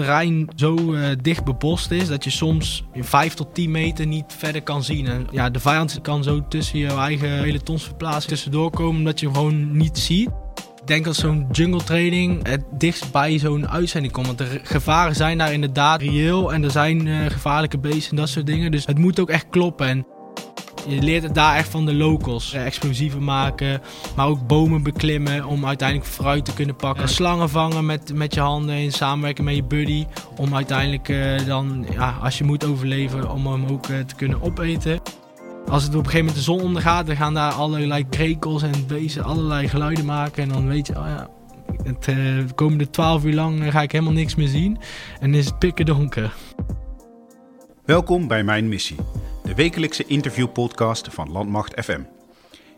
terrein zo eh, dicht bebost is dat je soms 5 tot 10 meter niet verder kan zien. En ja, de vijand kan zo tussen je eigen pelotons verplaatsen tussendoor komen omdat je hem gewoon niet ziet. Ik denk dat zo'n jungle training het dichtst bij zo'n uitzending komt. Want de gevaren zijn daar inderdaad reëel en er zijn eh, gevaarlijke beesten en dat soort dingen. Dus het moet ook echt kloppen. En je leert het daar echt van de locals. Eh, explosieven maken, maar ook bomen beklimmen om uiteindelijk fruit te kunnen pakken. Slangen vangen met, met je handen in samenwerking met je buddy. Om uiteindelijk eh, dan, ja, als je moet overleven, om hem ook eh, te kunnen opeten. Als het op een gegeven moment de zon ondergaat, dan gaan daar allerlei krekels en beesten allerlei geluiden maken. En dan weet je, oh ja, het, de komende 12 uur lang ga ik helemaal niks meer zien. En is het pikken donker. Welkom bij Mijn Missie, de wekelijkse interviewpodcast van Landmacht FM.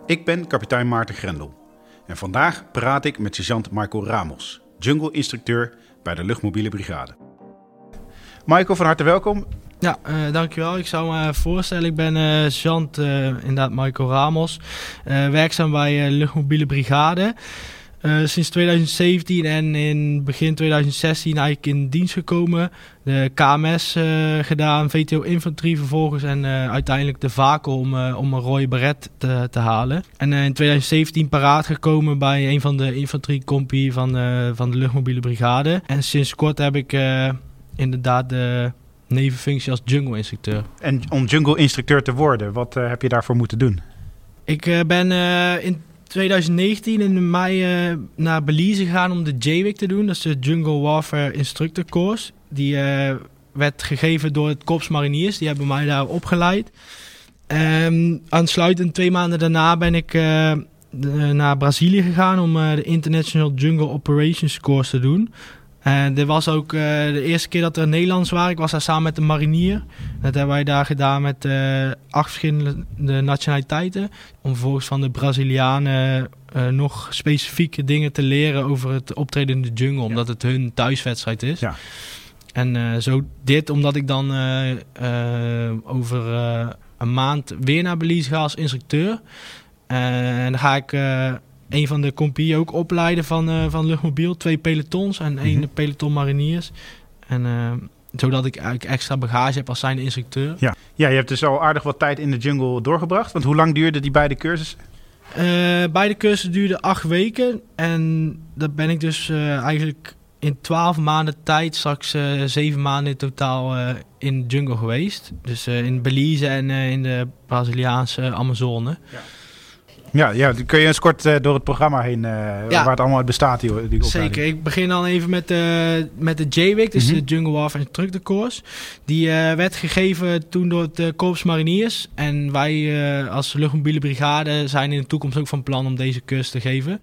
Ik ben kapitein Maarten Grendel en vandaag praat ik met sergeant Michael Ramos, jungle-instructeur bij de Luchtmobiele Brigade. Michael, van harte welkom. Ja, eh, dankjewel. Ik zou me voorstellen, ik ben eh sergeant, eh, inderdaad Michael Ramos, werkzaam bij Luchtmobiele Brigade. Eh, sinds 2017 en in begin 2016 eigenlijk in dienst gekomen. De KMS eh, gedaan, VTO Infanterie vervolgens en eh, uiteindelijk de Vakel om, om een rode beret te, te halen. En in 2017 paraat gekomen bij een van de infanteriecompie van, van de Luchtmobiele Brigade. En sinds kort heb ik inderdaad de nevenfunctie als jungle-instructeur. En om jungle-instructeur te worden, wat heb je daarvoor moeten doen? Ik ben in 2019 in mei eh, naar Belize gegaan om de JWIC te doen. Dat is de Jungle Warfare Instructor Course. Die eh, werd gegeven door het Korps Mariniers. Die hebben mij daar opgeleid. Ehm, aansluitend twee maanden daarna ben ik eh, naar Brazilië gegaan om de International Jungle Operations Course te doen. En dit was ook eh, de eerste keer dat er Nederlands waren. Ik was daar samen met de marinier. Dat hebben wij daar gedaan met eh, acht verschillende nationaliteiten. Om vervolgens van de Brazilianen eh, nog specifieke dingen te leren over het optreden in de jungle. Omdat het hun thuiswedstrijd is. Ja. En eh, zo dit omdat ik dan eh, eh, over eh, een maand weer naar Belize ga als instructeur. Eh, en dan ga ik eh, een van de compie ook opleiden van, eh, van Luchtmobiel. Twee pelotons en één Mhm. peloton mariniers. En eh, zodat ik eigenlijk extra bagage heb als zijn instructeur. Ja. ja, je hebt dus al aardig wat tijd in de jungle doorgebracht. Want hoe lang duurden die beide cursussen? Eh, beide cursussen duurden acht weken. En dat ben ik dus eigenlijk in twaalf maanden tijd, straks zeven maanden in totaal in de jungle geweest. Dus in Belize en in de Braziliaanse Amazone. Ja, ja kun je eens kort eh, door het programma heen, eh, waar het allemaal uit bestaat, die, die? Zeker. Ik begin dan even met de, met de JWIC, dus Mhm. de Jungle Warfare Instructor Course. Die eh, werd gegeven toen door het eh, Korps Mariniers. En wij eh, als luchtmobiele brigade zijn in de toekomst ook van plan om deze cursus te geven.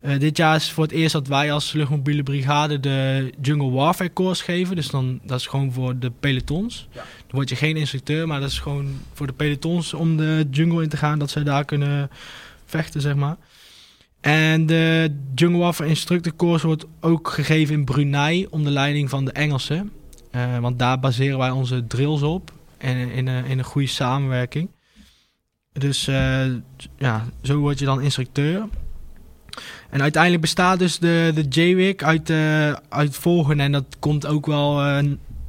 Eh, dit jaar is voor het eerst dat wij als luchtmobiele brigade de Jungle Warfare Course geven. Dus dan, dat is gewoon voor de pelotons. Ja. Dan word je geen instructeur, maar dat is gewoon voor de pelotons om de jungle in te gaan. Dat ze daar kunnen vechten, zeg maar. En de Jungle Warfare Instructor Course wordt ook gegeven in Brunei onder leiding van de Engelsen. Eh, want daar baseren wij onze drills op. En in, een- in een goede samenwerking. Dus eh, ja, zo word je dan instructeur. En uiteindelijk bestaat dus de, de JWIC uit, eh uit volgende. En dat komt ook wel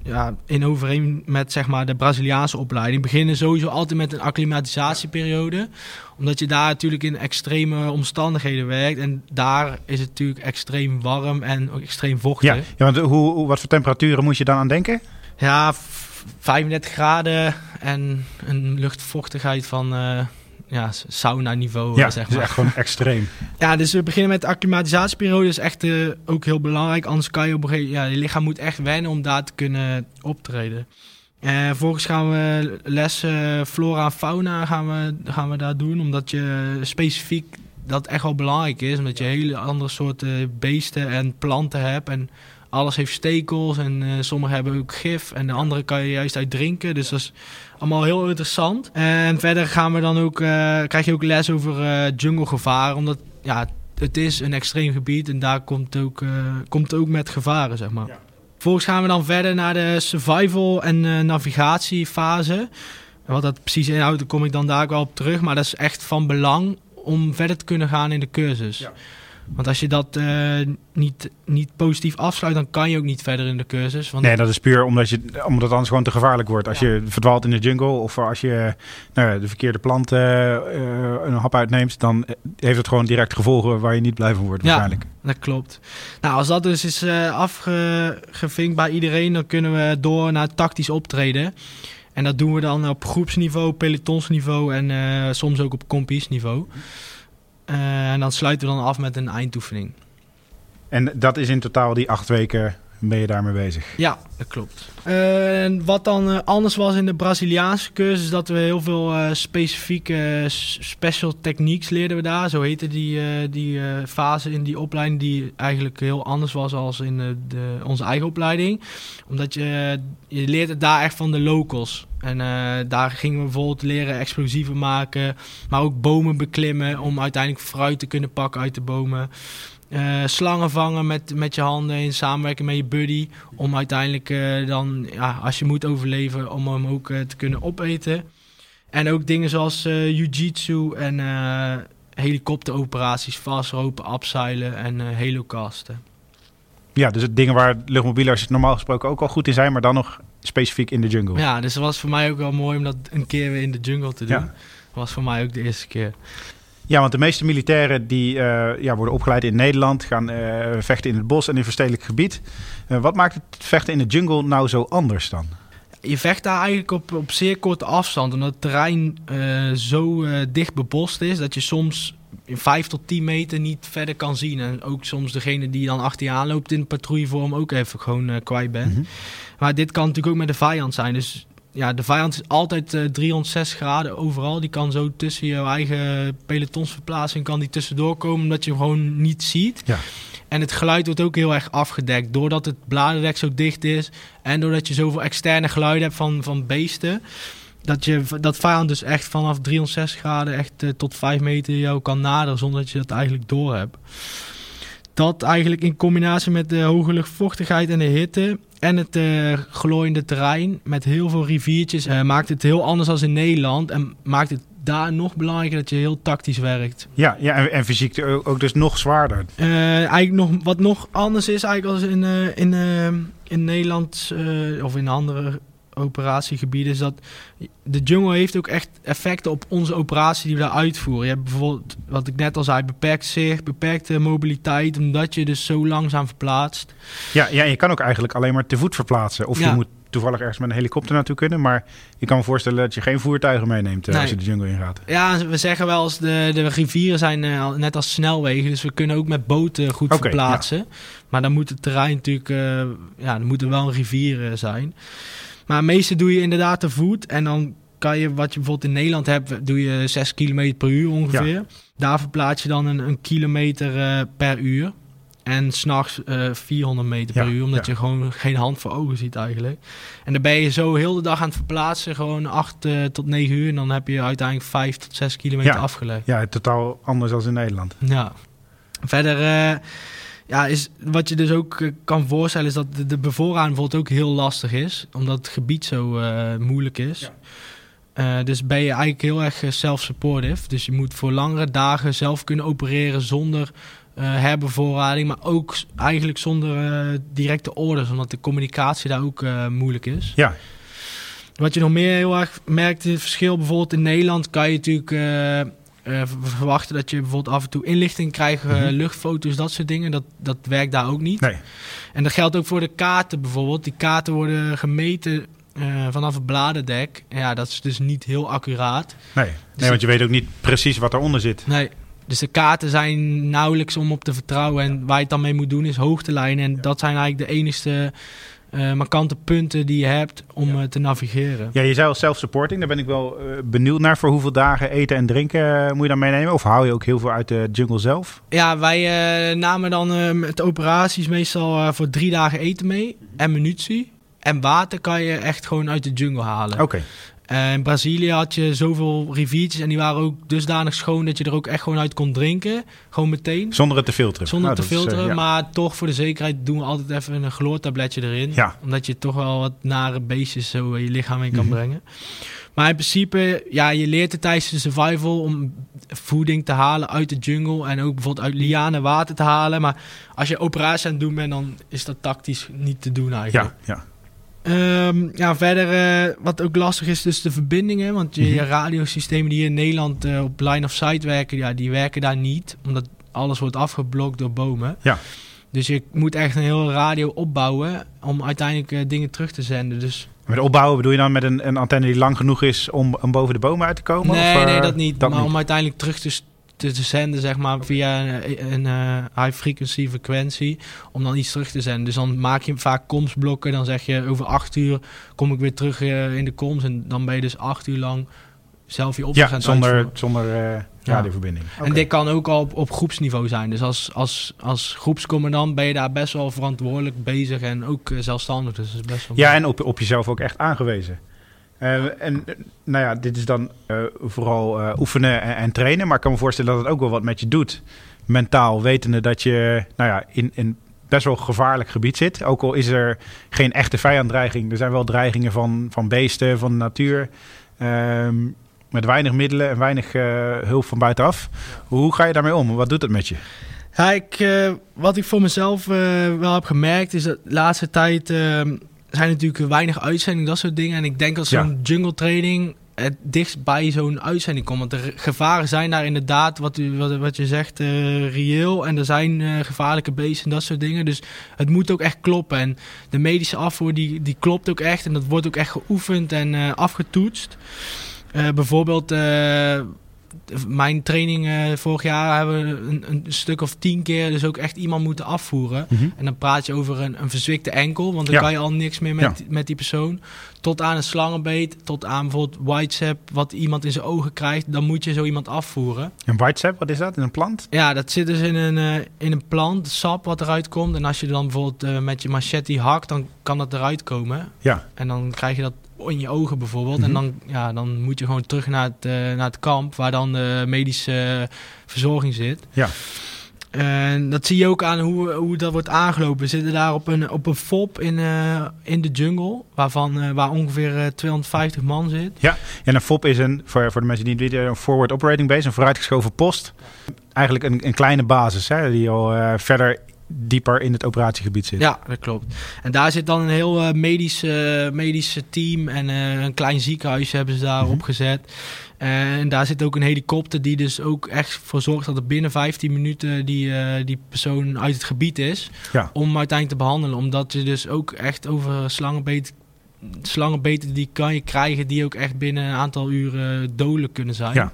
ja, in overeen met zeg maar, de Braziliaanse opleiding. Beginnen sowieso altijd met een acclimatisatieperiode. Omdat je daar natuurlijk in extreme omstandigheden werkt. En daar is het natuurlijk extreem warm en ook extreem vochtig. Ja, ja want hoe, hoe- wat voor temperaturen moet je dan aan denken? Ja, f- 35 graden en een luchtvochtigheid van eh, ja, sauna niveau, Ja, zeg dat is maar. echt gewoon extreem. Ja, dus we beginnen met de acclimatisatie,periode. Is echt eh, ook heel belangrijk. Anders kan je op een gegeven moment... Ja, je lichaam moet echt wennen om daar te kunnen optreden. Eh vervolgens gaan we les eh, flora en fauna gaan we, gaan we daar doen. Omdat je specifiek dat echt wel belangrijk is. Omdat je hele andere soorten beesten en planten hebt. En alles heeft stekels en eh, sommige hebben ook gif. En de andere kan je juist uit drinken. Dus dat is allemaal heel interessant. En verder gaan we dan ook, eh, krijg je ook les over eh junglegevaar. Omdat ja, het is een extreem gebied en daar komt ook, komt het ook met gevaren, zeg maar. Ja. Vervolgens gaan we dan verder naar de survival en navigatiefase. En wat dat precies inhoudt, daar kom ik dan daar ook wel op terug. Maar dat is echt van belang om verder te kunnen gaan in de cursus. Ja. Want als je dat uh, niet, niet positief afsluit, dan kan je ook niet verder in de cursus. Want nee, dat is puur omdat, je, omdat het anders gewoon te gevaarlijk wordt. Als je verdwaalt in de jungle of als je nou, de verkeerde plant uh, een hap uitneemt, dan heeft het gewoon direct gevolgen waar je niet blij van wordt waarschijnlijk. Ja, dat klopt. Nou, als dat dus is afgevinkt bij iedereen, dan kunnen we door naar tactisch optreden. En dat doen we dan op groepsniveau, pelotonsniveau en soms ook op kompiesniveau. Uh, en dan sluiten we dan af met een eindoefening. En dat is in totaal die acht weken ben je daarmee bezig? Ja, dat klopt. Uh, wat dan uh, anders was in de Braziliaanse cursus, dat we heel veel uh, specifieke special techniques leerden we daar. Zo heette die, die fase in die opleiding, die eigenlijk heel anders was als in de, onze eigen opleiding. Omdat je, je leert het daar echt van de locals. En daar gingen we bijvoorbeeld leren explosieven maken, maar ook bomen beklimmen om uiteindelijk fruit te kunnen pakken uit de bomen. Uh, slangen vangen met, met je handen in samenwerking met je buddy. Om uiteindelijk uh, dan, ja, als je moet overleven, om hem ook uh, te kunnen opeten. En ook dingen zoals jiu-jitsu en helikopteroperaties, vastropen, abseilen en helocasten. Ja, dus het dingen waar luchtmobielers normaal gesproken ook al goed in zijn, maar dan nog specifiek in de jungle. Ja, dus het was voor mij ook wel mooi om dat een keer weer in de jungle te doen. Ja. was voor mij ook de eerste keer. Ja, want de meeste militairen die uh, ja, worden opgeleid in Nederland, gaan uh, vechten in het bos en in verstedelijk gebied. Uh, wat maakt het vechten in de jungle nou zo anders dan? Je vecht daar eigenlijk op, op zeer korte afstand, omdat het terrein zo dicht bebost is dat je soms in 5 tot 10 meter niet verder kan zien. En ook soms degene die dan achter je aanloopt in patrouillevorm ook even gewoon kwijt bent. Mm -hmm. Maar dit kan natuurlijk ook met de vijand zijn. Dus ja, de vijand is altijd uh, 360 graden overal. Die kan zo tussen je eigen pelotonsverplaatsing kan die tussendoor komen, omdat je hem gewoon niet ziet. Ja. En het geluid wordt ook heel erg afgedekt. Doordat het bladerdek zo dicht is en doordat je zoveel externe geluiden hebt van, van beesten. Dat, je, dat vijand dus echt vanaf 360 graden echt uh, tot 5 meter jou kan naderen zonder dat je dat eigenlijk door hebt. Dat eigenlijk in combinatie met de hoge luchtvochtigheid en de hitte en het uh, glooiende terrein met heel veel riviertjes uh, maakt het heel anders dan in Nederland. En maakt het daar nog belangrijker dat je heel tactisch werkt. Ja, ja en, en fysiek ook dus nog zwaarder. Uh, eigenlijk nog, wat nog anders is eigenlijk als in, in, in Nederland of in andere operatiegebieden is dat de jungle heeft ook echt effecten op onze operatie die we daar uitvoeren. Je hebt bijvoorbeeld, wat ik net al zei, beperkt zicht, beperkte mobiliteit, omdat je dus zo langzaam verplaatst. Ja, ja je kan ook eigenlijk alleen maar te voet verplaatsen. Of je moet toevallig ergens met een helikopter naartoe kunnen. Maar je kan me voorstellen dat je geen voertuigen meeneemt eh, als je de jungle ingaat. Ja, we zeggen wel eens de, de rivieren zijn uh, net als snelwegen. Dus we kunnen ook met boten goed verplaatsen. Maar dan moet het terrein natuurlijk, uh, ja, dan moet er wel een rivier zijn. Maar meeste doe je inderdaad te voet. En dan kan je, wat je bijvoorbeeld in Nederland hebt, doe je 6 km per uur ongeveer. Daar verplaats je dan een, een kilometer uh, per uur. En s'nachts uh, 400 meter per uur, omdat je gewoon geen hand voor ogen ziet eigenlijk. En dan ben je zo heel de dag aan het verplaatsen, gewoon 8 uh, tot 9 uur. En dan heb je uiteindelijk 5 tot 6 kilometer afgelegd. Ja, totaal anders dan in Nederland. Ja. Verder ja, is, wat je dus ook eh, kan voorstellen is dat de, de bevoorrading bijvoorbeeld ook heel lastig is. Omdat het gebied zo uh, moeilijk is. Ja. Uh, dus ben je eigenlijk heel erg self-supportive. Dus je moet voor langere dagen zelf kunnen opereren zonder herbevoorrading. Maar ook eigenlijk zonder directe orders. Omdat de communicatie daar ook moeilijk is. Ja. Wat je nog meer heel erg merkt, het verschil bijvoorbeeld in Nederland kan je natuurlijk uh, verwachten dat je bijvoorbeeld af en toe inlichting krijgt, mm luchtfoto's, dat soort dingen. Dat, dat werkt daar ook niet. Nee. En dat geldt ook voor de kaarten bijvoorbeeld. Die kaarten worden gemeten uh, vanaf het bladerdek. Ja, dat is dus niet heel accuraat. Nee, dus nee want je weet ook niet precies wat eronder zit. Nee, dus de kaarten zijn nauwelijks om op te vertrouwen. En waar je het dan mee moet doen is hoogtelijnen. En dat zijn eigenlijk de enigste uh, markante punten die je hebt om ja. uh, te navigeren. Ja, je zei al self-supporting. Daar ben ik wel uh, benieuwd naar. Voor hoeveel dagen eten en drinken moet je dan meenemen? Of haal je ook heel veel uit de jungle zelf? Ja, wij namen dan met operaties meestal voor drie dagen eten mee. En munitie. En water kan je echt gewoon uit de jungle halen. Oké. Uh, in Brazilië had je zoveel riviertjes en die waren ook dusdanig schoon dat je er ook echt gewoon uit kon drinken. Gewoon meteen. Zonder het te filteren. Zonder nou, te filteren, is, uh, ja. maar toch voor de zekerheid doen we altijd even een chloortabletje erin. Ja. Omdat je toch wel wat nare beestjes zo in je lichaam in kan mm -hmm. brengen. Maar in principe, ja, je leert het tijdens de survival om voeding te halen uit de jungle. En ook bijvoorbeeld uit lianen water te halen. Maar als je operatie aan het doen bent, dan is dat tactisch niet te doen eigenlijk. Ja, ja. Ehm, ja, verder eh, wat ook lastig is, dus de verbindingen. Want je, Mhm. je radiosystemen die in Nederland eh, op line of sight werken, ja, die werken daar niet. Omdat alles wordt afgeblokt door bomen. Ja. Dus je moet echt een hele radio opbouwen om uiteindelijk eh, dingen terug te zenden. Dus Met opbouwen bedoel je dan met een, een antenne die lang genoeg is om, om boven de bomen uit te komen? nee, of, nee, dat niet. dat maar niet? om uiteindelijk terug te, te, zenden, zeg maar, via een, een eh, high frequency frequentie. Om dan iets terug te zenden. Dus dan maak je vaak komstblokken. Dan zeg je over acht uur kom ik weer terug eh, in de komst. En dan ben je dus acht uur lang zelf je opdracht aan Ja, zonder, zonder eh, radioverbinding. En dit kan ook al op, op groepsniveau zijn. Dus als, als, als groepscommandant ben je daar best wel verantwoordelijk bezig en ook zelfstandig. Dus is best wel Ja, en op, op jezelf ook echt aangewezen. Eh, en nou ja, dit is dan eh, vooral eh, oefenen en, en trainen. Maar ik kan me voorstellen dat het ook wel wat met je doet. Mentaal, wetende dat je nou ja, in een best wel gevaarlijk gebied zit. Ook al is er geen echte vijanddreiging. Er zijn wel dreigingen van, van beesten, van de natuur. Ehm, met weinig middelen en weinig hulp van buitenaf. Hoe ga je daarmee om? Wat doet het met je? Ja, ik, wat ik voor mezelf wel heb gemerkt is dat de laatste tijd eh, zijn natuurlijk weinig uitzendingen, dat soort dingen. En ik denk dat zo'n Ja. jungle training het dichtst bij zo'n uitzending komt. Want de gevaren zijn daar inderdaad, wat, u, wat, wat je zegt, eh, reëel. En er zijn eh, gevaarlijke beesten en dat soort dingen. Dus het moet ook echt kloppen. En de medische afvoer die, die klopt ook echt. En dat wordt ook echt geoefend en eh, afgetoetst. Bijvoorbeeld, mijn training eh, vorig jaar hebben we een, een stuk of tien keer dus ook echt iemand moeten afvoeren. En dan praat je over een, een verzwikte enkel, want dan Ja. kan je al niks meer met, met die persoon. Tot aan een slangenbeet, tot aan bijvoorbeeld whitesap, wat iemand in zijn ogen krijgt, dan moet je zo iemand afvoeren. Een whitesap, wat is dat? Een plant? Ja, dat zit dus in een, eh, in een plant, sap wat eruit komt. En als je dan bijvoorbeeld eh, met je machete hakt, dan kan dat eruit komen. Ja. En dan krijg je dat in je ogen bijvoorbeeld. Mhm. En dan, ja, dan moet je gewoon terug naar het, eh, naar het kamp, waar dan de medische verzorging zit. Ja. En dat zie je ook aan hoe, hoe dat wordt aangelopen. We zitten daar op een, op een FOP in, eh, in de jungle, waarvan, eh, waar ongeveer eh, 250 man zit. En een FOP is een, voor, voor de mensen die het weten, een forward operating base, een vooruitgeschoven post. Eigenlijk een, een kleine basis, hè, die al eh, verder dieper in het operatiegebied zit. Ja, dat klopt. En daar zit dan een heel eh, medisch, eh, medische team en eh, een klein ziekenhuisje hebben ze daar Mhm. opgezet. En daar zit ook een helikopter die dus ook echt voor zorgt dat er binnen 15 minuten die, die persoon uit het gebied is. Ja. Om uiteindelijk te behandelen. Omdat je dus ook echt over slangenbeten, slangenbeten die kan je krijgen die ook echt binnen een aantal uren dodelijk kunnen zijn. Ja.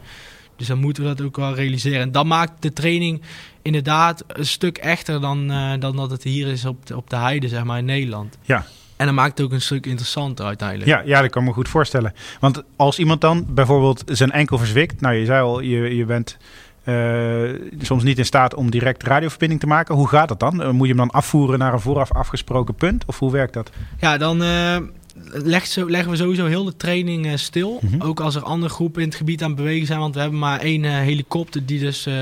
Dus dan moeten we dat ook wel realiseren. En dat maakt de training inderdaad een stuk echter dan, eh, dan dat het hier is op de, op de heide, zeg maar, in Nederland. Ja. En dat maakt het ook een stuk interessanter uiteindelijk. Ja, ja, dat kan me goed voorstellen. Want als iemand dan bijvoorbeeld zijn enkel verzwikt, nou je zei al, je, je bent eh, soms niet in staat om direct radioverbinding te maken. Hoe gaat dat dan? Eh, Moet je hem dan afvoeren naar een vooraf afgesproken punt? Of hoe werkt dat? Ja, dan legt zo, leggen we sowieso heel de training eh, stil. Mhm. Ook als er andere groepen in het gebied aan het bewegen zijn. Want we hebben maar één eh, helikopter die dus eh,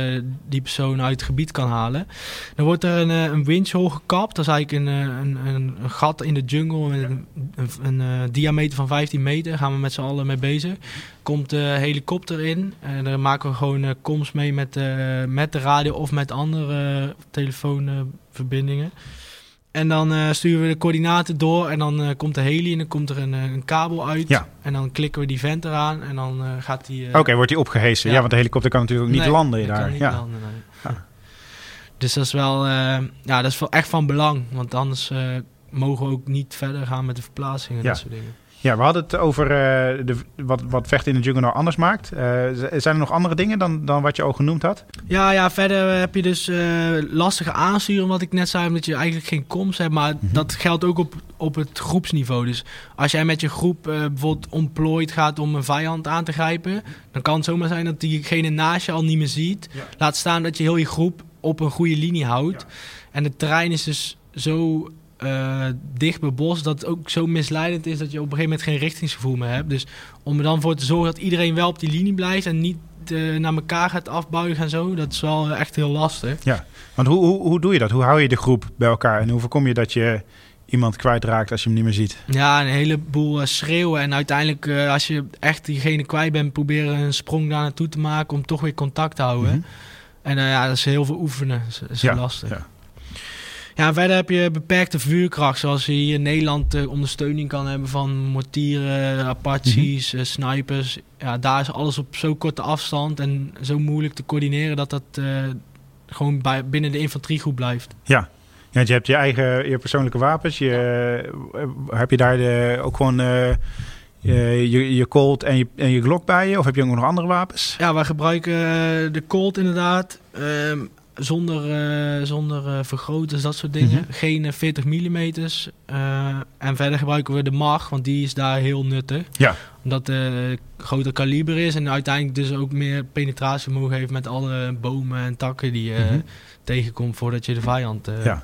die persoon uit het gebied kan halen. Dan wordt er een, een winchhole gekapt. Dat is eigenlijk een, een, een, een gat in de jungle. Met een, een, diameter van 15 meter. Daar gaan we met z'n allen mee bezig. Komt de helikopter in. En dan maken we gewoon komst mee met, met de radio of met andere telefoonverbindingen. En dan eh, sturen we de coördinaten door en dan eh, komt de heli en dan komt er een, eh, een kabel uit. Ja. En dan klikken we die vent eraan en dan gaat die... Oké, wordt die opgehesen? Ja. Ja. want de helikopter kan natuurlijk niet nee, landen daar. kan niet ja. landen, nee. Ja. Dus dat is wel, ja, dat is wel echt van belang. Want anders mogen we ook niet verder gaan met de verplaatsing en dat soort dingen. Ja, we hadden het over eh, de, wat, wat vechten in de jungle nou anders maakt. Eh, zijn er nog andere dingen dan, dan wat je al genoemd had? Ja, ja, verder heb je dus eh, lastige aansturen, wat ik net zei, omdat je eigenlijk geen komst hebt. Maar Mhm. dat geldt ook op, op het groepsniveau. Dus als jij met je groep bijvoorbeeld ontplooid gaat om een vijand aan te grijpen, dan kan het zomaar zijn dat diegene naast je al niet meer ziet. Ja. Laat staan dat je heel je groep op een goede linie houdt. En het terrein is dus zo eh, dicht bebost dat het ook zo misleidend is dat je op een gegeven moment geen richtingsgevoel meer hebt. Dus om er dan voor te zorgen dat iedereen wel op die linie blijft en niet eh, naar elkaar gaat afbuigen en zo, dat is wel echt heel lastig. Want hoe, hoe, hoe doe je dat? Hoe hou je de groep bij elkaar? En hoe voorkom je dat je iemand kwijtraakt als je hem niet meer ziet. Ja, een heleboel uh, schreeuwen. En uiteindelijk, uh, als je echt diegene kwijt bent, proberen een sprong daar naartoe te maken om toch weer contact te houden. Mm -hmm. En uh, ja, dat is heel veel oefenen. Dat is, ja, lastig. Ja. Ja, verder heb je beperkte vuurkracht. Zoals je hier in Nederland de ondersteuning kan hebben van mortieren, Apaches, mm -hmm. snipers. Ja, daar is alles op zo korte afstand en zo moeilijk te coördineren dat dat gewoon bij, binnen de infanteriegroep blijft. Ja, ja, je hebt je eigen je persoonlijke wapens. Je, ja. Heb je daar de, ook gewoon uh, je, je Colt en je, en je Glock bij je? Of heb je ook nog andere wapens? Ja, wij gebruiken de Colt inderdaad. Uh, zonder uh, zonder vergroters, dat soort dingen. Mm -hmm. Geen 40 mm. en verder gebruiken we de MAG, want die is daar heel nuttig. Ja. Omdat het groter kaliber is en uiteindelijk dus ook meer penetratievermogen heeft met alle bomen en takken die je mm -hmm. tegenkomt voordat je de vijand... ja.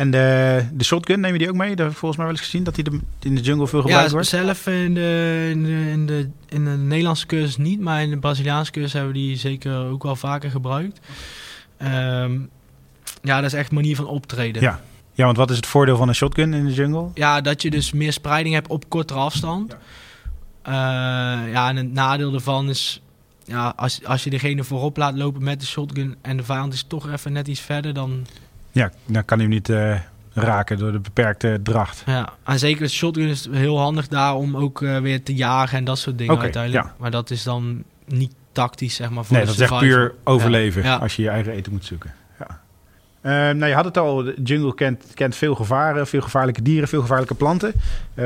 En de, de shotgun, neem je die ook mee? Dat heb ik volgens mij wel eens gezien, dat die de, in de jungle veel gebruikt ja, wordt. zelf in de, in, de, in, de, in de Nederlandse cursus niet, maar in de Braziliaanse cursus hebben we die zeker ook wel vaker gebruikt. Um, ja, dat is echt een manier van optreden. Ja. ja, want wat is het voordeel van een shotgun in de jungle? Ja, dat je dus meer spreiding hebt op kortere afstand. Ja, uh, ja en het nadeel ervan is ja, als, als je degene voorop laat lopen met de shotgun en de vijand is toch even net iets verder, dan ja, dan kan hij hem niet uh, raken door de beperkte dracht. Ja, en zeker de shotgun is heel handig daar om ook uh, weer te jagen en dat soort dingen okay, uiteindelijk. Ja. Maar dat is dan niet tactisch, zeg maar. Voor nee, dat is echt puur overleven ja. als je je eigen eten moet zoeken. Ja. Uh, nou, je had het al, de jungle kent, kent veel gevaren, veel gevaarlijke dieren, veel gevaarlijke planten. Uh,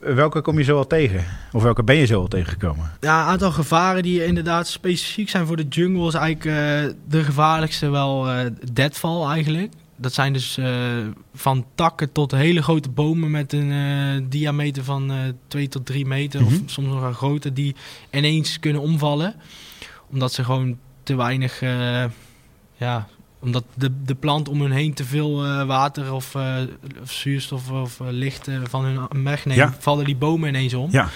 welke kom je zo al tegen? Of welke ben je zo al tegengekomen? Ja, een aantal gevaren die inderdaad specifiek zijn voor de jungle is eigenlijk uh, de gevaarlijkste wel deadfall eigenlijk. Dat zijn dus uh, van takken tot hele grote bomen met een uh, diameter van uh, 2 tot 3 meter, mm -hmm. of soms nog wel groter, die ineens kunnen omvallen. Omdat ze gewoon te weinig, ja, omdat de, de plant om hun heen te veel water of, of, zuurstof of licht van hun wegneemt, ja. vallen die bomen ineens om. Ja.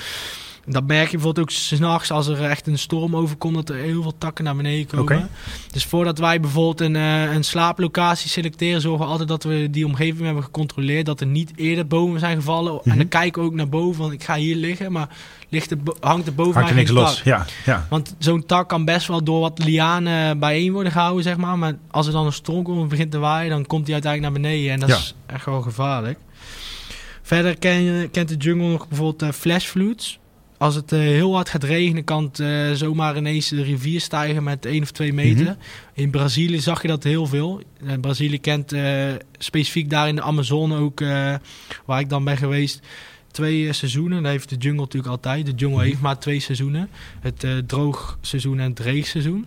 Dat merk je bijvoorbeeld ook s'nachts als er echt een storm overkomt, dat er heel veel takken naar beneden komen. Okay. Dus voordat wij bijvoorbeeld een, uh, een slaaplocatie selecteren, zorgen we altijd dat we die omgeving hebben gecontroleerd. Dat er niet eerder bomen zijn gevallen. Mm -hmm. En dan kijken we ook naar boven, van ik ga hier liggen, maar ligt er, hangt er boven Hangt er niks los, ja, ja. Want zo'n tak kan best wel door wat lianen bijeen worden gehouden, zeg maar. Maar als er dan een storm komt en begint te waaien, dan komt die uiteindelijk naar beneden. En dat ja. is echt wel gevaarlijk. Verder ken, kent de jungle nog bijvoorbeeld uh, flash floods als het uh, heel hard gaat regenen, kan het uh, zomaar ineens de rivier stijgen met 1 of 2 meter. Mm -hmm. In Brazilië zag je dat heel veel. Uh, Brazilië kent specifiek daar in de Amazone ook, waar ik dan ben geweest, twee seizoenen. Dat heeft de jungle natuurlijk altijd. De jungle mm -hmm. heeft maar twee seizoenen. Het droogseizoen en het reegseizoen.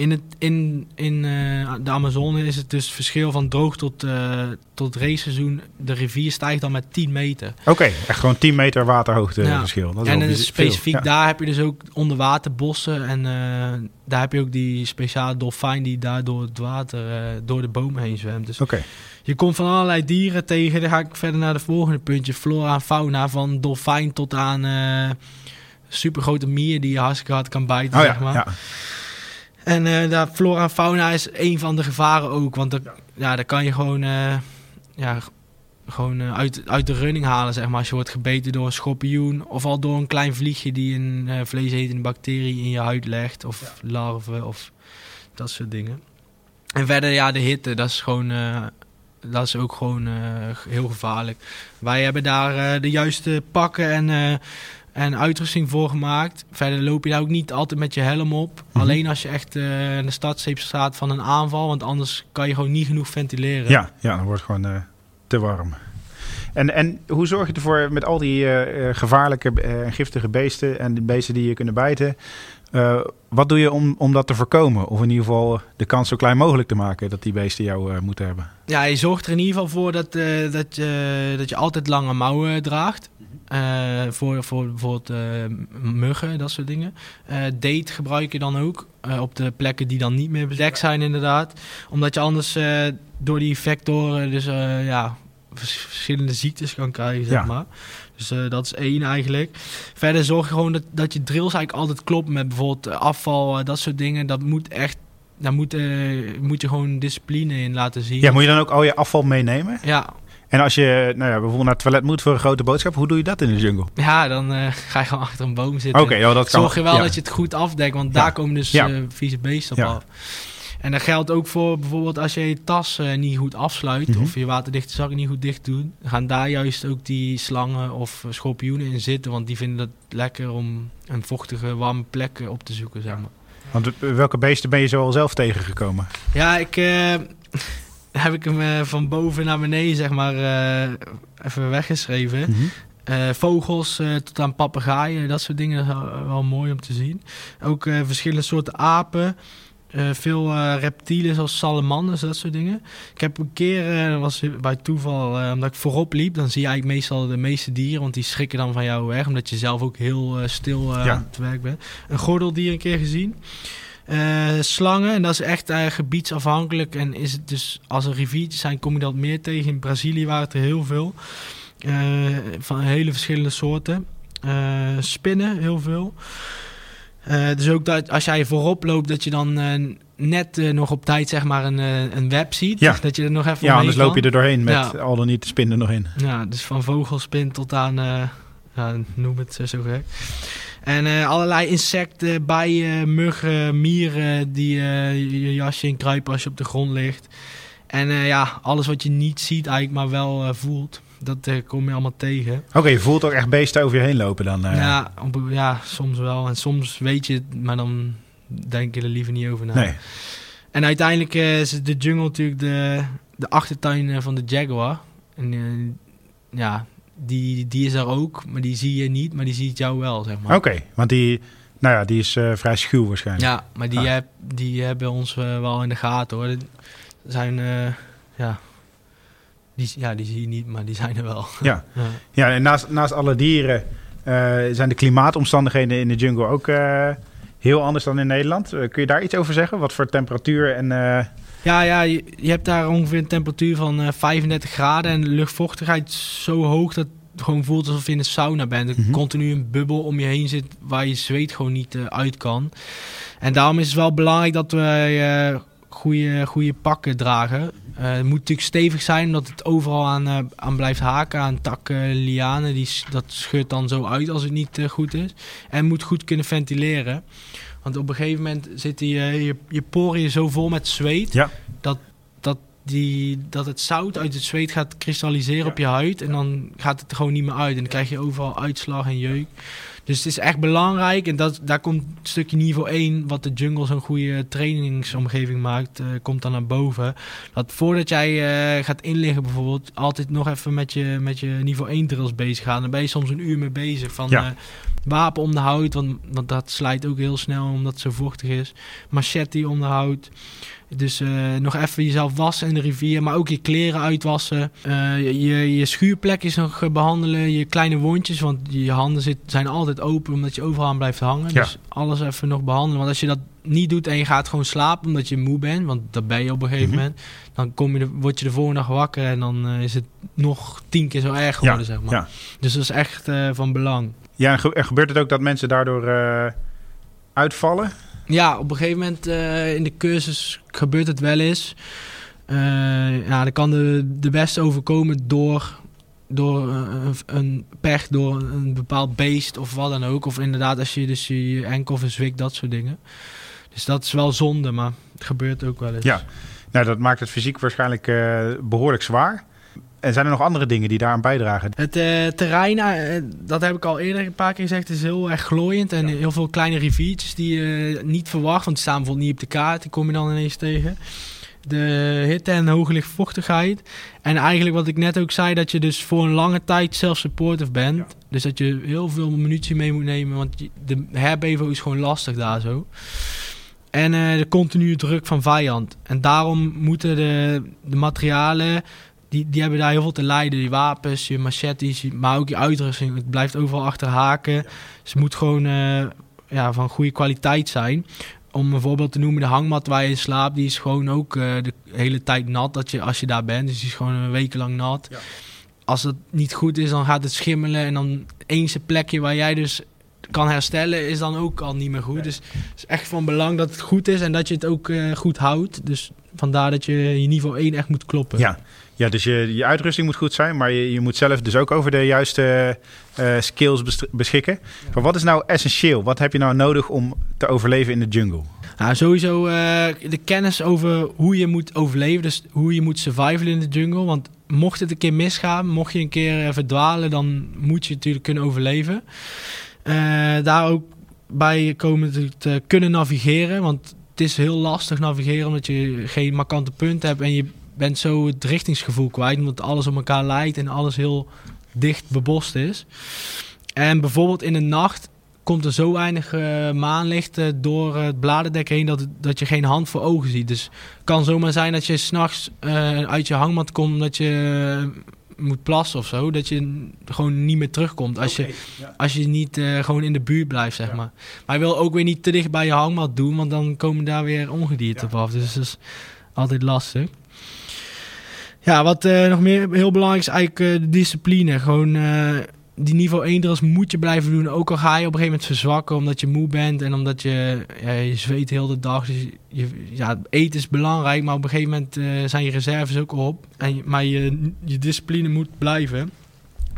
In, het, in, in uh, de Amazone is het dus verschil van droog tot, uh, tot raceseizoen. De rivier stijgt dan met 10 meter. Oké, okay, echt gewoon 10 meter waterhoogte ja. verschil. Dat is en dus specifiek ja. daar heb je dus ook onderwaterbossen. En uh, daar heb je ook die speciale dolfijn die daar door het water, door de bomen heen zwemt. Dus okay. je komt van allerlei dieren tegen. Dan ga ik verder naar de volgende puntje. Flora en fauna, van dolfijn tot aan supergrote mier die je hartstikke hard kan bijten, oh, zeg maar. Ja. En uh, daar, flora en fauna is een van de gevaren ook. Want er, ja, daar kan je gewoon, uh, ja, gewoon uh, uit, uit de running halen, zeg maar. Als je wordt gebeten door een schorpioen. Of al door een klein vliegje die een vleesetende bacterie in je huid legt. Of ja. larven of dat soort dingen. En verder, ja, de hitte, dat is gewoon... dat is ook gewoon heel gevaarlijk. Wij hebben daar de juiste pakken en en uitrusting voor gemaakt. Verder loop je daar ook niet altijd met je helm op. Mm -hmm. Alleen als je echt uh, in de startstreep staat van een aanval. Want anders kan je gewoon niet genoeg ventileren. Ja, ja dan wordt het gewoon uh, te warm. En, en hoe zorg je ervoor met al die uh, gevaarlijke en giftige beesten... en de beesten die je kunnen bijten... wat doe je om, om dat te voorkomen? Of in ieder geval de kans zo klein mogelijk te maken... dat die beesten jou moeten hebben? Ja, je zorgt er in ieder geval voor dat, dat, je, dat je altijd lange mouwen draagt. Uh, voor, voor bijvoorbeeld muggen, dat soort dingen. Date gebruik je dan ook op de plekken die dan niet meer bedekt zijn inderdaad. Omdat je anders door die vectoren dus ja, verschillende ziektes kan krijgen, zeg ja. maar. Dus dat is één eigenlijk. Verder zorg je gewoon dat, dat je drills eigenlijk altijd kloppen met bijvoorbeeld afval, dat soort dingen. Dat moet echt daar moet, moet je gewoon discipline in laten zien. Ja, moet je dan ook al je afval meenemen? Ja, En als je nou ja, bijvoorbeeld naar het toilet moet voor een grote boodschap, hoe doe je dat in de jungle? Ja, dan ga je gewoon achter een boom zitten. Oké, okay, dat kan. Zorg je wel dat je het goed afdekt, want daar komen dus vieze beesten op af. En dat geldt ook voor bijvoorbeeld als je je tas uh, niet goed afsluit mm -hmm. of je waterdichte zak niet goed dicht doet, gaan daar juist ook die slangen of schorpioenen in zitten, want die vinden het lekker om een vochtige, warme plek op te zoeken, zeg maar. Want welke beesten ben je zo al zelf tegengekomen? Ja, ik uh, heb ik hem uh, van boven naar beneden, zeg maar, uh, even weggeschreven. Mm -hmm. vogels tot aan papegaaien, dat soort dingen, wel mooi om te zien. Ook verschillende soorten apen. Uh, veel uh, reptielen zoals salamanders, dat soort dingen. Ik heb een keer, uh, was bij toeval, omdat ik voorop liep, dan zie je eigenlijk meestal de meeste dieren, want die schrikken dan van jou weg, omdat je zelf ook heel stil ja. aan het werk bent. Een gordeldier een keer gezien. slangen, en dat is echt gebiedsafhankelijk. En is het dus, als er riviertjes zijn, kom je dat meer tegen. In Brazilië waren het er heel veel. van hele verschillende soorten. spinnen, heel veel. Uh, dus ook dat als jij voorop loopt, dat je dan uh, net uh, nog op tijd zeg maar een, een web ziet. Ja. Dat je er nog even Ja, anders kan. loop je er doorheen met ja. al dan niet de spin er nog in. Ja, dus van vogelspin tot aan, ja, noem het zo gek. En allerlei insecten, bijen, muggen, mieren die je jasje in kruipen als je op de grond ligt. En ja, alles wat je niet ziet eigenlijk, maar wel voelt. Dat uh, kom je allemaal tegen. Oké, okay, je voelt ook echt beesten over je heen lopen dan? Uh... Ja, op, ja, soms wel. En soms weet je het, maar dan denk je er liever niet over na. Nee. En uiteindelijk uh, is de jungle natuurlijk de, de achtertuin van de jaguar. En ja, die, die is er ook, maar die zie je niet, maar die ziet jou wel, zeg maar. Oké, okay, want die, nou ja, die is vrij schuw waarschijnlijk. Ja, maar die, ah. heb, die hebben ons wel in de gaten hoor. Zijn, ja die, ja, die zie je niet, maar die zijn er wel. Ja, ja. ja en naast, naast alle dieren uh, zijn de klimaatomstandigheden in de jungle ook uh, heel anders dan in Nederland. Uh, kun je daar iets over zeggen? Wat voor temperatuur en... Ja, ja je, je, hebt daar ongeveer een temperatuur van 35 graden en de luchtvochtigheid zo hoog dat het gewoon voelt alsof je in een sauna bent. Er mm -hmm. continu een bubbel om je heen zit waar je zweet gewoon niet uit kan. En daarom is het wel belangrijk dat we goede, goede pakken dragen. Uh, het moet natuurlijk stevig zijn, omdat het overal aan, uh, aan blijft haken. Aan takken, lianen, die, dat scheurt dan zo uit als het niet uh, goed is. En moet goed kunnen ventileren. Want op een gegeven moment zitten je, je, je poriën zo vol met zweet... Ja. Dat, dat, die, dat het zout uit het zweet gaat kristalliseren ja. op je huid. En dan gaat het er gewoon niet meer uit. En dan krijg je overal uitslag en jeuk. Dus het is echt belangrijk. En dat, daar komt een stukje niveau 1, wat de jungle zo'n goede trainingsomgeving maakt, uh, komt dan naar boven. Dat voordat jij uh, gaat inliggen bijvoorbeeld, altijd nog even met je, met je niveau 1 drills bezig gaan. Dan ben je soms een uur mee bezig. Van ja. uh, wapen om de hout, want, want dat slijt ook heel snel omdat het zo vochtig is. Machete om de hout. Dus uh, nog even jezelf wassen in de rivier, maar ook je kleren uitwassen. Uh, je, je schuurplekjes nog behandelen, je kleine wondjes, want je handen zit, zijn altijd open omdat je overal aan blijft hangen. Ja. Dus alles even nog behandelen. Want als je dat niet doet en je gaat gewoon slapen omdat je moe bent, want dat ben je op een gegeven Mhm. moment, dan kom je de, word je de volgende dag wakker en dan uh, is het nog tien keer zo erg geworden, zeg maar. ja. Dus dat is echt van belang. Ja, en, ge en gebeurt het ook dat mensen daardoor uitvallen? Ja, op een gegeven moment uh, in de cursus gebeurt het wel eens. Uh, ja, dan kan de, de beste overkomen door, door een, een pech, door een, bepaald beest of wat dan ook. Of inderdaad als je dus je enkel verzwikt, dat soort dingen. Dus dat is wel zonde, maar het gebeurt ook wel eens. Ja, nou, dat maakt het fysiek waarschijnlijk behoorlijk zwaar. En zijn er nog andere dingen die daaraan bijdragen? Het uh, terrein, uh, dat heb ik al eerder een paar keer gezegd, is heel erg glooiend. En ja. heel veel kleine riviertjes die je uh, niet verwacht, want die staan bijvoorbeeld niet op de kaart. Die kom je dan ineens tegen. De hitte en hoge lichtvochtigheid. En eigenlijk wat ik net ook zei, dat je dus voor een lange tijd self-supportive bent. Ja. Dus dat je heel veel munitie mee moet nemen, want de herbevo is gewoon lastig daar zo. En de continue druk van vijand. En daarom moeten de, de materialen die, die hebben daar heel veel te lijden. Je wapens, je machetes, maar ook je uitrusting. Het blijft overal achter haken. Ze moet gewoon uh, ja, van goede kwaliteit zijn. Om een voorbeeld te noemen, de hangmat waar je in slaapt, die is gewoon ook uh, de hele tijd nat dat je, als je daar bent. Dus die is gewoon een week lang nat. Ja. Als het niet goed is, dan gaat het schimmelen. En dan eens plekje waar jij dus kan herstellen, is dan ook al niet meer goed. Nee. Dus het is echt van belang dat het goed is en dat je het ook uh, goed houdt. Dus vandaar dat je je niveau 1 echt moet kloppen. Ja. Ja, dus je, je uitrusting moet goed zijn, maar je, je moet zelf dus ook over de juiste uh, skills beschikken. Maar wat is nou essentieel? Wat heb je nou nodig om te overleven in de jungle? Nou, sowieso uh, de kennis over hoe je moet overleven, dus hoe je moet survivalen in de jungle. Want mocht het een keer misgaan, mocht je een keer verdwalen, dan moet je natuurlijk kunnen overleven. daar ook bij komen te kunnen navigeren, want het is heel lastig navigeren omdat je geen markante punten hebt en je bent zo het richtingsgevoel kwijt, omdat alles op elkaar lijkt en alles heel dicht bebost is. En bijvoorbeeld in de nacht komt er zo weinig uh, maanlicht uh, door het bladerdek heen dat, dat je geen hand voor ogen ziet. Dus het kan zomaar zijn dat je s'nachts uh, uit je hangmat komt dat je moet plassen of zo. Dat je gewoon niet meer terugkomt als, je, als je niet gewoon in de buurt blijft, zeg maar. Maar je wil ook weer niet te dicht bij je hangmat doen, want dan komen daar weer ongedierte ja. op af. Dus dat is altijd lastig. Ja, wat uh, nog meer heel belangrijk is eigenlijk uh, de discipline. Gewoon uh, die niveau 1 drills moet je blijven doen. Ook al ga je op een gegeven moment verzwakken omdat je moe bent en omdat je, je zweet heel de dag. Dus je, ja, eten is belangrijk, maar op een gegeven moment zijn je reserves ook op. En, maar je, je discipline moet blijven.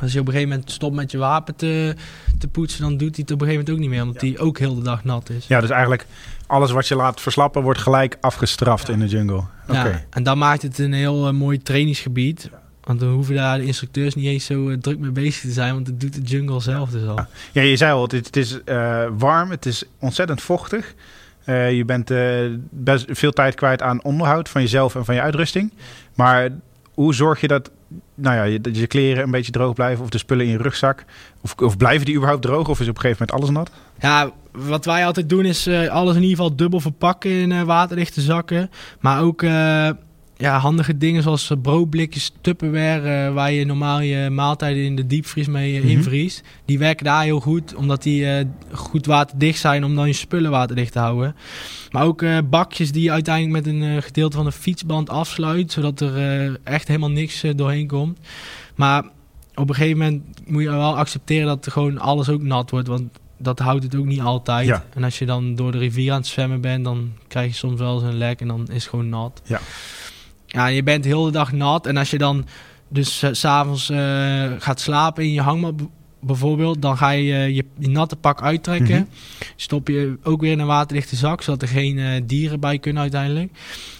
Als je op een gegeven moment stopt met je wapen te, te poetsen, dan doet hij het op een gegeven moment ook niet meer, omdat hij ook heel de dag nat is. Ja, dus eigenlijk alles wat je laat verslappen wordt gelijk afgestraft in de jungle. Ja, en dan maakt het een heel uh, mooi trainingsgebied. Want dan hoeven daar de instructeurs niet eens zo uh, druk mee bezig te zijn, want het doet de jungle zelf dus al. Ja, je zei al, het, het is uh, warm, het is ontzettend vochtig. je bent best veel tijd kwijt aan onderhoud van jezelf en van je uitrusting. Maar hoe zorg je dat nou ja, je, je kleren een beetje droog blijven of de spullen in je rugzak? Of, of blijven die überhaupt droog of is op een gegeven moment alles nat? Ja, wat wij altijd doen is uh, alles in ieder geval dubbel verpakken in uh, waterdichte zakken. Maar ook uh, ja, handige dingen zoals broodblikjes, tupperware, waar je normaal je maaltijden in de diepvries mee mm -hmm. invriest. Die werken daar heel goed, omdat die goed waterdicht zijn om dan je spullen waterdicht te houden. Maar ook bakjes die je uiteindelijk met een gedeelte van de fietsband afsluit, zodat er echt helemaal niks doorheen komt. Maar op een gegeven moment moet je wel accepteren dat gewoon alles ook nat wordt. Want dat houdt het ook niet altijd. Ja. En als je dan door de rivier aan het zwemmen bent, dan krijg je soms wel eens een lek en dan is het gewoon nat. Ja. Ja, je bent heel de dag nat. En als je dan dus uh, s'avonds uh, gaat slapen in je hangmat bijvoorbeeld, dan ga je uh, je, je, natte pak uittrekken. Mm -hmm. Stop je ook weer in een waterdichte zak, zodat er geen uh, dieren bij kunnen uiteindelijk.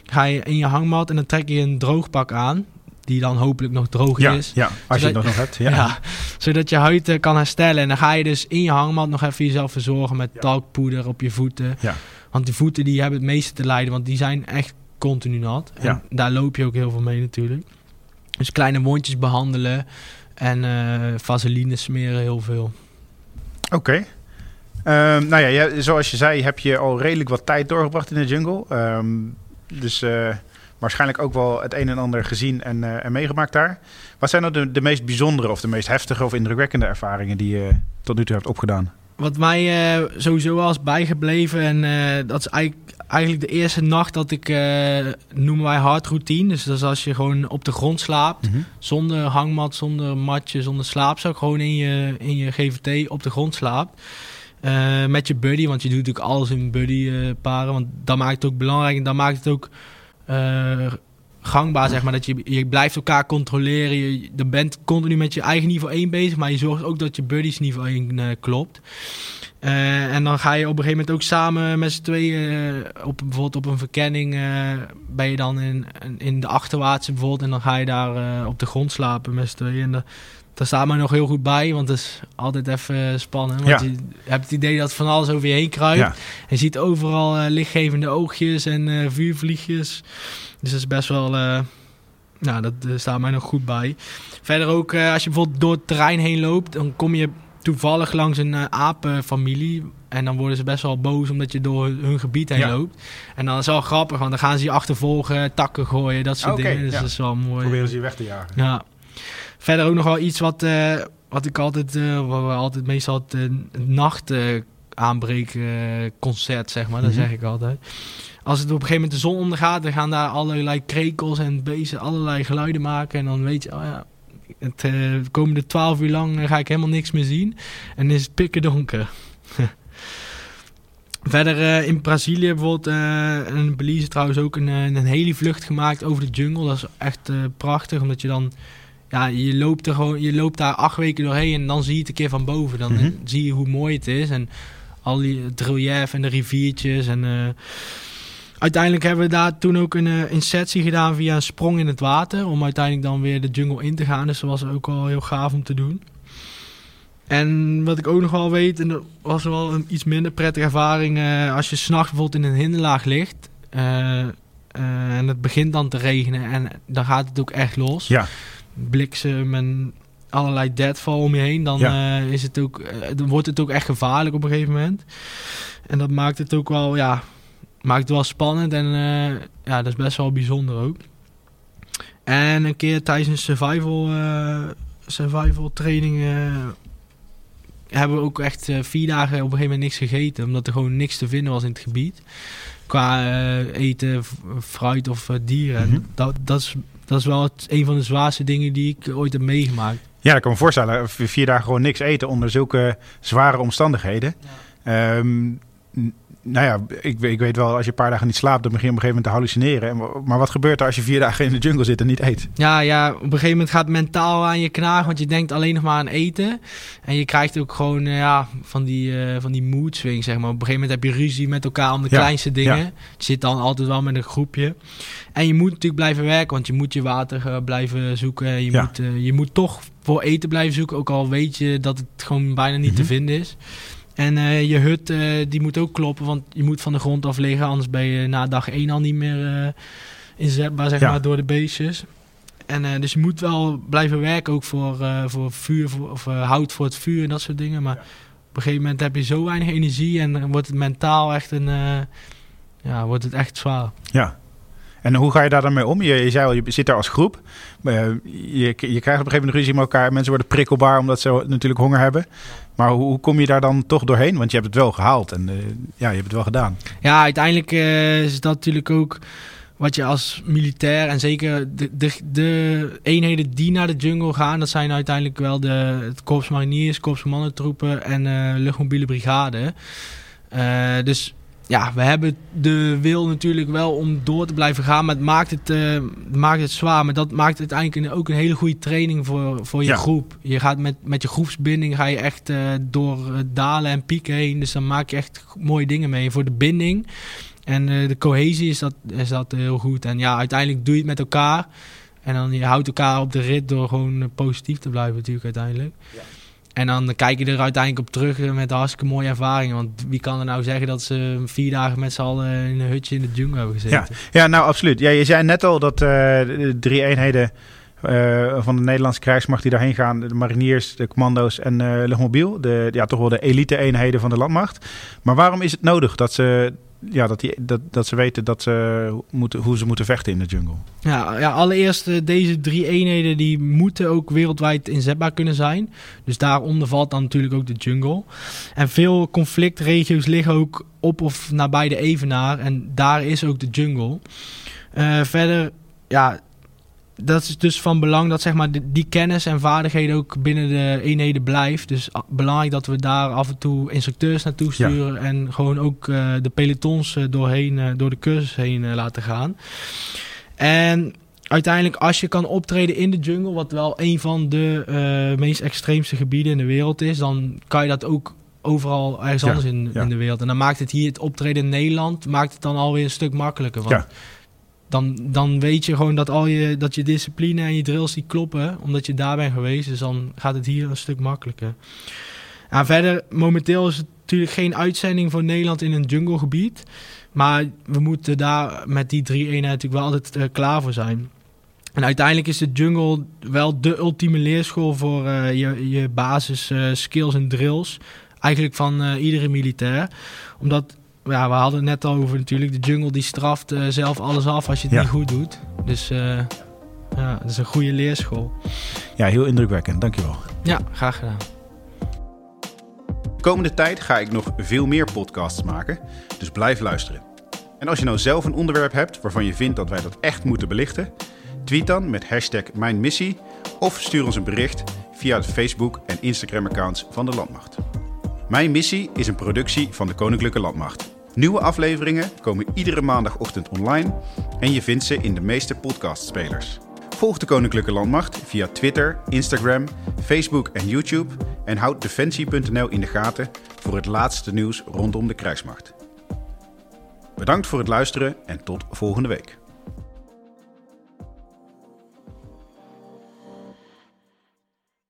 Ga je in je hangmat en dan trek je een droogpak aan die dan hopelijk nog droog ja, is. Ja, als zodat, je het nog hebt. Ja. ja. zodat je huid uh, kan herstellen. En dan ga je dus in je hangmat nog even jezelf verzorgen met ja. talkpoeder op je voeten. Ja. Want die voeten die hebben het meeste te lijden, want die zijn echt continu nat. En ja. daar loop je ook heel veel mee natuurlijk. Dus kleine wondjes behandelen en uh, vaseline smeren heel veel. Oké. Okay. Um, nou ja, zoals je zei, heb je al redelijk wat tijd doorgebracht in de jungle. Um, dus... Uh, waarschijnlijk ook wel het een en ander gezien en, uh, en meegemaakt daar. Wat zijn nou de, de meest bijzondere of de meest heftige of indrukwekkende ervaringen die je tot nu toe hebt opgedaan? Wat mij uh, sowieso was bijgebleven en uh, dat is eigenlijk, eigenlijk de eerste nacht dat ik, noemen wij hard routine. Dus dat is als je gewoon op de grond slaapt, Mhm. mm -hmm. zonder hangmat, zonder matje, zonder slaapzak. Gewoon in je, in je GVT op de grond slaapt. met je buddy, want je doet natuurlijk alles in buddy paren. Want dat maakt het ook belangrijk en dat maakt het ook gangbaar, zeg maar. Dat je, je blijft elkaar controleren. Je, je bent continu met je eigen niveau 1 bezig, maar je zorgt ook dat je buddies niveau 1 uh, klopt. Uh, en dan ga je op een gegeven moment ook samen met z'n tweeën, op, bijvoorbeeld op een verkenning, ben je dan in, in de achterwaartse bijvoorbeeld. En dan ga je daar op de grond slapen met z'n tweeën. En de, daar staat mij nog heel goed bij, want het is altijd even spannend. Want Ja. je hebt het idee dat van alles over je heen kruipt. Ja. En je ziet overal eh, lichtgevende oogjes en eh, vuurvliegjes. Dus dat is best wel... eh, nou, dat staat mij nog goed bij. Verder ook, eh, als je bijvoorbeeld door het terrein heen loopt... dan kom je toevallig langs een eh, apenfamilie... En dan worden ze best wel boos omdat je door hun gebied heen Ja. loopt. En dan is het wel grappig, want dan gaan ze je achtervolgen, takken gooien, dat soort dingen. Dus ja. dat is wel mooi. Proberen ze je weg te jagen. Ja. Verder ook nog wel iets wat, wat ik altijd, eh wat we altijd meestal het, nacht eh, aanbreken eh, concert, zeg maar. Dat Mhm. zeg ik altijd. Als het op een gegeven moment de zon ondergaat, dan gaan daar allerlei krekels en beesten allerlei geluiden maken. En dan weet je, oh ja, het eh, de komende twaalf uur lang eh, ga ik helemaal niks meer zien. En is het pikken donker. Verder uh, in Brazilië bijvoorbeeld, uh, en Belize trouwens ook een, een hele vlucht gemaakt over de jungle. Dat is echt uh, prachtig, omdat je dan, ja, je loopt, er gewoon, je loopt daar acht weken doorheen en dan zie je het een keer van boven. Dan Mhm. zie je hoe mooi het is en al die het relief en de riviertjes. En uiteindelijk hebben we daar toen ook een insertie gedaan via een sprong in het water, om uiteindelijk dan weer de jungle in te gaan. Dus dat was ook wel heel gaaf om te doen. En wat ik ook nog wel weet, en dat was wel een iets minder prettige ervaring, uh, als je s'nachts bijvoorbeeld in een hinderlaag ligt uh, en het begint dan te regenen en dan gaat het ook echt los. Ja. Bliksem en allerlei deadfall om je heen, dan Ja. is het ook, dan wordt het ook echt gevaarlijk op een gegeven moment. En dat maakt het ook wel, ja, maakt het wel spannend en ja, dat is best wel bijzonder ook. En een keer tijdens een survival, survival training hebben we ook echt vier dagen op een gegeven moment niks gegeten. Omdat er gewoon niks te vinden was in het gebied. Qua eten, fruit of dieren. Mhm. Dat, dat, is, dat is wel het, een van de zwaarste dingen die ik ooit heb meegemaakt. Ja, ik kan me voorstellen. Vier dagen gewoon niks eten onder zulke zware omstandigheden. Ja. Um, nou ja, ik, ik, weet wel, als je een paar dagen niet slaapt, dan begin je op een gegeven moment te hallucineren. Maar wat gebeurt er als je vier dagen in de jungle zit en niet eet? Ja, ja, op een gegeven moment gaat het mentaal aan je knagen, want je denkt alleen nog maar aan eten. En je krijgt ook gewoon uh, ja, van die, uh, van die mood swing, zeg maar. Op een gegeven moment heb je ruzie met elkaar om de ja, kleinste dingen. Ja. Je zit dan altijd wel met een groepje. En je moet natuurlijk blijven werken, want je moet je water uh, blijven zoeken. Je, Ja. moet, je moet toch voor eten blijven zoeken, ook al weet je dat het gewoon bijna niet Mhm. te vinden is. En uh, je hut uh, die moet ook kloppen, want je moet van de grond af liggen. Anders ben je na dag 1 al niet meer uh, inzetbaar, zeg Ja. maar, door de beestjes. En dus je moet wel blijven werken ook voor, voor vuur voor, of hout voor het vuur en dat soort dingen. Maar op een gegeven moment heb je zo weinig energie en wordt het mentaal echt een, ja, wordt het echt zwaar. Ja. En hoe ga je daar dan mee om? Je, je zei al, je zit daar als groep. Uh, je, je krijgt op een gegeven moment ruzie met elkaar. Mensen worden prikkelbaar omdat ze natuurlijk honger hebben. Maar hoe, hoe, kom je daar dan toch doorheen? Want je hebt het wel gehaald en uh, ja, je hebt het wel gedaan. Ja, uiteindelijk uh, is dat natuurlijk ook wat je als militair en zeker de, de, de eenheden die naar de jungle gaan, dat zijn uiteindelijk wel de het korps mariniers, korps mannentroepen en uh, luchtmobiele brigade. Dus ja, we hebben de wil natuurlijk wel om door te blijven gaan, maar het maakt het, uh, maakt het zwaar. Maar dat maakt uiteindelijk ook een hele goede training voor, voor je Ja. groep. Je gaat met, met je groepsbinding ga je echt uh, door dalen en pieken heen. Dus dan maak je echt mooie dingen mee. Voor de binding en uh, de cohesie is dat, is dat heel goed. En ja, uiteindelijk doe je het met elkaar. En dan je houdt elkaar op de rit door gewoon positief te blijven natuurlijk uiteindelijk. Ja. En dan kijk je er uiteindelijk op terug met hartstikke mooie ervaringen. Want wie kan er nou zeggen dat ze vier dagen met z'n allen in een hutje in de jungle hebben gezeten? Ja, ja nou absoluut. Ja, je zei net al dat uh, de drie eenheden van de Nederlandse krijgsmacht die daarheen gaan, de mariniers, de commando's en uh, luchtmobiel, de, ja, toch wel de elite eenheden van de landmacht. Maar waarom is het nodig dat ze, ja, dat die, dat, dat ze weten dat ze moeten, hoe ze moeten vechten in de jungle? Ja, ja allereerst uh, deze drie eenheden die moeten ook wereldwijd inzetbaar kunnen zijn. Dus daaronder valt dan natuurlijk ook de jungle. En veel conflictregio's liggen ook op of nabij de evenaar en daar is ook de jungle. Uh, verder, ja, dat is dus van belang dat zeg maar die, kennis en vaardigheden ook binnen de eenheden blijft. Dus belangrijk dat we daar af en toe instructeurs naartoe sturen ja. en gewoon ook uh, de pelotons uh, doorheen, uh, door de cursus heen laten gaan. En uiteindelijk als je kan optreden in de jungle, wat wel een van de meest extreemste gebieden in de wereld is, dan kan je dat ook overal ergens Ja, anders in, ja. in de wereld. En dan maakt het hier het optreden in Nederland maakt het dan alweer een stuk makkelijker. Want. Dan, dan weet je gewoon dat al je, dat je discipline en je drills die kloppen, omdat je daar bent geweest. Dus dan gaat het hier een stuk makkelijker. En verder, momenteel is het natuurlijk geen uitzending voor Nederland in een junglegebied. Maar we moeten daar met die drie eenheden natuurlijk wel altijd eh, klaar voor zijn. En uiteindelijk is de jungle wel de ultieme leerschool voor eh, je, je basis eh, skills en drills. Eigenlijk van iedere militair. Omdat, ja, we hadden het net al over natuurlijk, de jungle die straft eh, zelf alles af als je het Ja. niet goed doet. Dus eh, ja, dat is een goede leerschool. Ja, heel indrukwekkend. Dankjewel. Ja, graag gedaan. De komende tijd ga ik nog veel meer podcasts maken, dus blijf luisteren. En als je nou zelf een onderwerp hebt waarvan je vindt dat wij dat echt moeten belichten, tweet dan met hashtag Mijn Missie of stuur ons een bericht via de Facebook- en Instagram-accounts van de Landmacht. Mijn Missie is een productie van de Koninklijke Landmacht. Nieuwe afleveringen komen iedere maandagochtend online en je vindt ze in de meeste podcastspelers. Volg de Koninklijke Landmacht via Twitter, Instagram, Facebook en YouTube en houd defensie.nl in de gaten voor het laatste nieuws rondom de krijgsmacht. Bedankt voor het luisteren en tot volgende week.